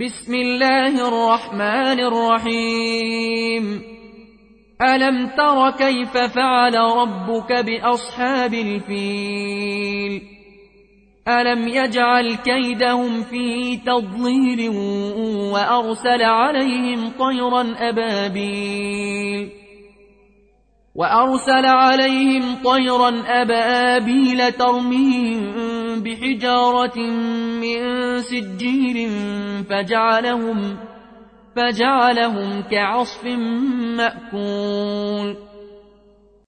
بسم الله الرحمن الرحيم. ألم تر كيف فعل ربك بأصحاب الفيل؟ ألم يجعل كيدهم في تضليل وأرسل عليهم طيرا أبابيل؟ وأرسل عليهم طيرا أبابيل ترميهم بحجارة من سجيل فجعلهم فجعلهم كعصف مأكول.